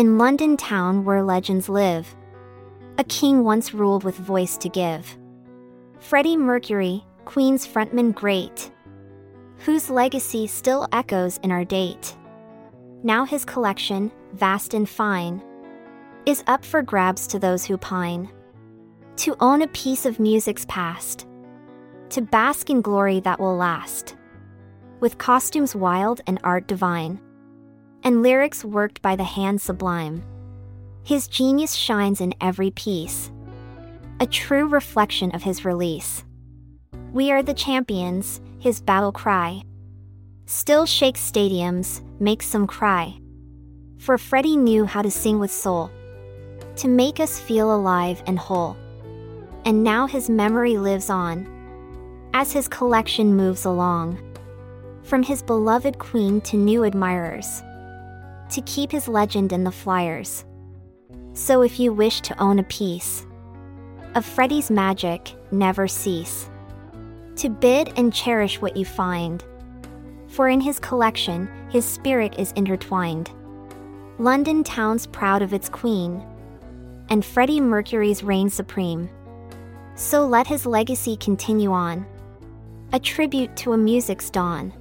In London town where legends live, a king once ruled with voice to give. Freddie Mercury, Queen's frontman great, whose legacy still echoes in our date. Now his collection, vast and fine, is up for grabs to those who pine. To own a piece of music's past, to bask in glory that will last. With costumes wild and art divine, and lyrics worked by the hand sublime. His genius shines in every piece, a true reflection of his release. We are the champions, his battle cry. Still shakes stadiums, makes some cry. For Freddie knew how to sing with soul, to make us feel alive and whole. And now his memory lives on, as his collection moves along. From his beloved queen to new admirers, to keep his legend in the flyers. So if you wish to own a piece of Freddie's magic, never cease to bid and cherish what you find. For in his collection, his spirit is intertwined. London town's proud of its queen, and Freddie Mercury's reign supreme. So let his legacy continue on, a tribute to a music's dawn.